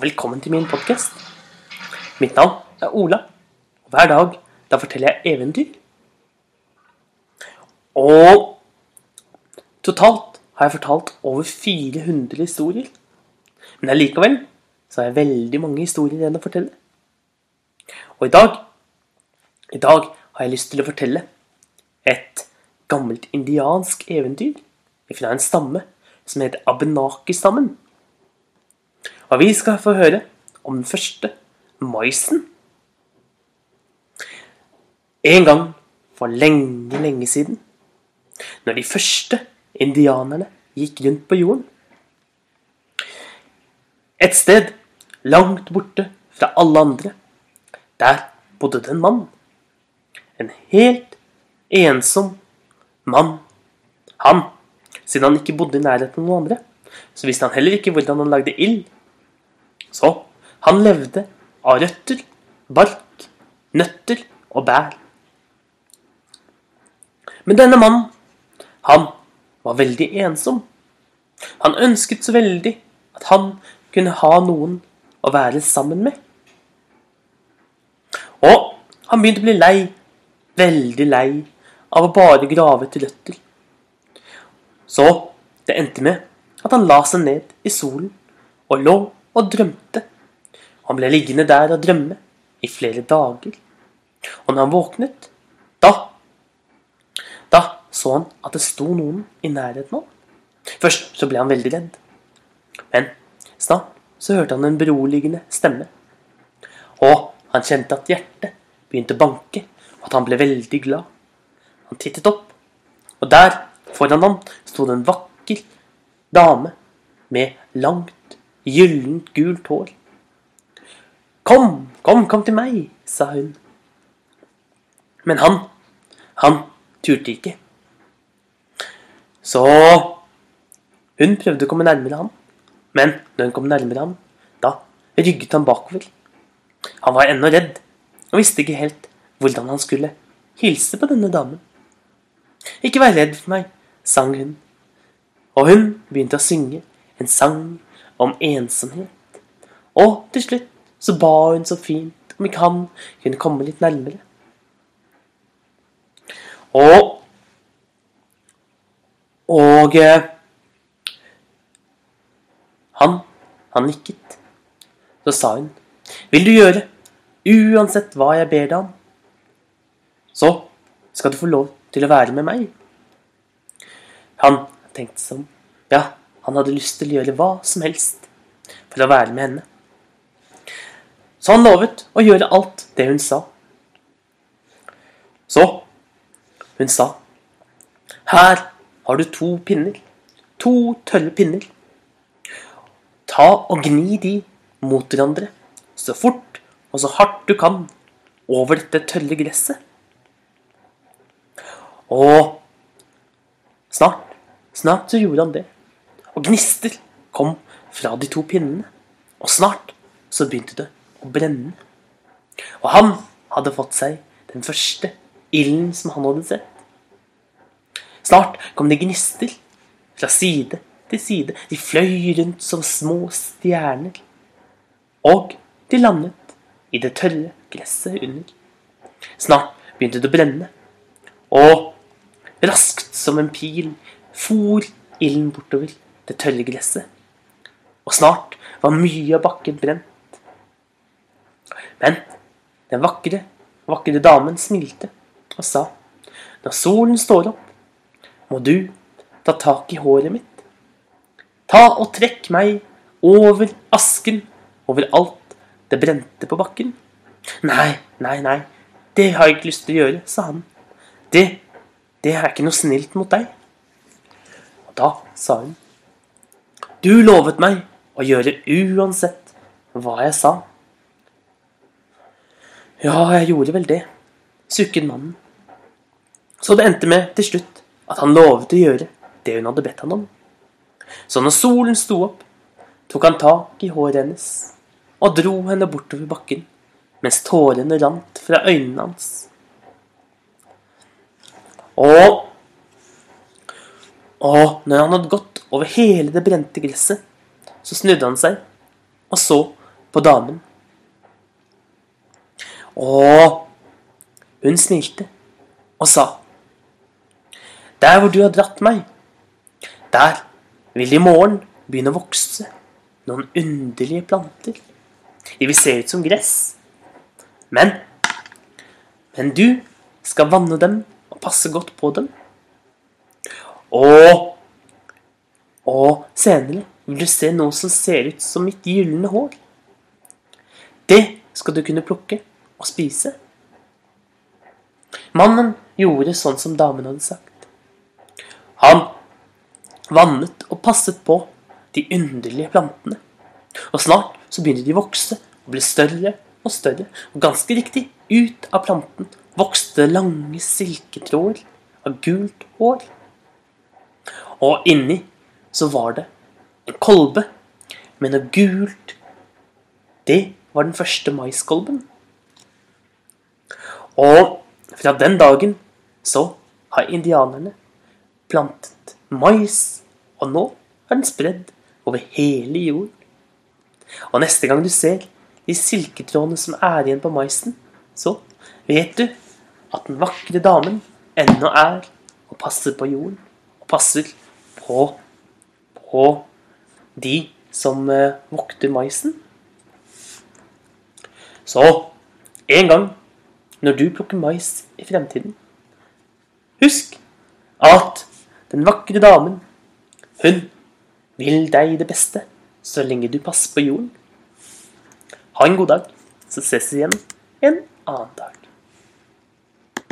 og velkommen til min podkast. Mitt navn er Ola, og hver dag da forteller jeg eventyr. Og totalt har jeg fortalt over 400 historier. Men allikevel så har jeg veldig mange historier igjen å fortelle. Og i dag i dag har jeg lyst til å fortelle et gammelt indiansk eventyr fra en stamme som heter Abenaki-stammen. Og vi skal få høre om den første maisen. En gang for lenge, lenge siden, når de første indianerne gikk rundt på jorden Et sted langt borte fra alle andre, der bodde det en mann. En helt ensom mann. Han, siden han ikke bodde i nærheten av noen andre, så visste han heller ikke hvordan han lagde ild. Så han levde av røtter, bark, nøtter og bær. Men denne mannen, han var veldig ensom. Han ønsket så veldig at han kunne ha noen å være sammen med. Og han begynte å bli lei, veldig lei, av å bare grave etter røtter. Så det endte med at han la seg ned i solen og lå og drømte. Han ble liggende der og drømme i flere dager. Og når han våknet, da Da så han at det sto noen i nærheten av ham. Først så ble han veldig redd. Men snart så hørte han en beroligende stemme. Og han kjente at hjertet begynte å banke, og at han ble veldig glad. Han tittet opp, og der foran ham sto det en vakker dame med langt, gyllent gult hår. Kom, kom, kom til meg, sa hun. Men han, han turte ikke. Så hun prøvde å komme nærmere ham, men når hun kom nærmere ham, da rygget han bakover. Han var ennå redd og visste ikke helt hvordan han skulle hilse på denne damen. Ikke vær redd for meg, sang hun, og hun begynte å synge en sang om ensomhet. Og til slutt så ba hun så fint om ikke han kunne komme litt nærmere. Og Og eh, han, han nikket. Så sa hun, vil du gjøre uansett hva jeg ber deg om, så skal du få lov til å være med meg. Han tenkte sånn, ja, han hadde lyst til å gjøre hva som helst for å være med henne. Så han lovet å gjøre alt det hun sa. Så hun sa Her har du to pinner. To tørre pinner. Ta og gni de mot hverandre så fort og så hardt du kan over dette tørre gresset. Og snart, snart så gjorde han det. Og gnister kom fra de to pinnene. Og snart så begynte det å brenne. Og han hadde fått seg den første ilden som han hadde sett. Snart kom det gnister fra side til side. De fløy rundt som små stjerner. Og de landet i det tørre gresset under. Snart begynte det å brenne, og raskt som en pil for ilden bortover det tørre gresset. Og snart var mye av bakken brent. Men den vakre, vakre damen smilte og sa, når solen står opp, må du ta tak i håret mitt. Ta og trekk meg over asken, over alt det brente på bakken. Nei, nei, nei, det har jeg ikke lyst til å gjøre, sa han. Det, det er ikke noe snilt mot deg. Og da sa hun, du lovet meg å gjøre uansett hva jeg sa. Ja, jeg gjorde vel det, sukket mannen. Så det endte med til slutt at han lovet å gjøre det hun hadde bedt han om. Så når solen sto opp, tok han tak i håret hennes og dro henne bortover bakken mens tårene rant fra øynene hans. Og Og når han hadde gått over hele det brente gresset, så snudde han seg og så på damen. Og hun smilte og sa Der hvor du har dratt meg, der vil i morgen begynne å vokse noen underlige planter. De vil se ut som gress. Men Men du skal vanne dem og passe godt på dem. Og Og senere vil du se noe som ser ut som mitt gylne hår. Det skal du kunne plukke og spise. Mannen gjorde sånn som damen hadde sagt. Han vannet og passet på de underlige plantene. Og snart så begynte de å vokse og bli større og større. Og ganske riktig, ut av planten vokste lange silketråder av gult hår. Og inni så var det en kolbe med noe gult. Det var den første maiskolben. Og fra den dagen så har indianerne plantet mais, og nå er den spredd over hele jorden. Og neste gang du ser de silketrådene som er igjen på maisen, så vet du at den vakre damen ennå er og passer på jorden. Og passer på, på de som eh, vokter maisen. Så en gang når du plukker mais i fremtiden, husk at den vakre damen, hun vil deg det beste så lenge du passer på jorden. Ha en god dag, så ses vi igjen en annen dag.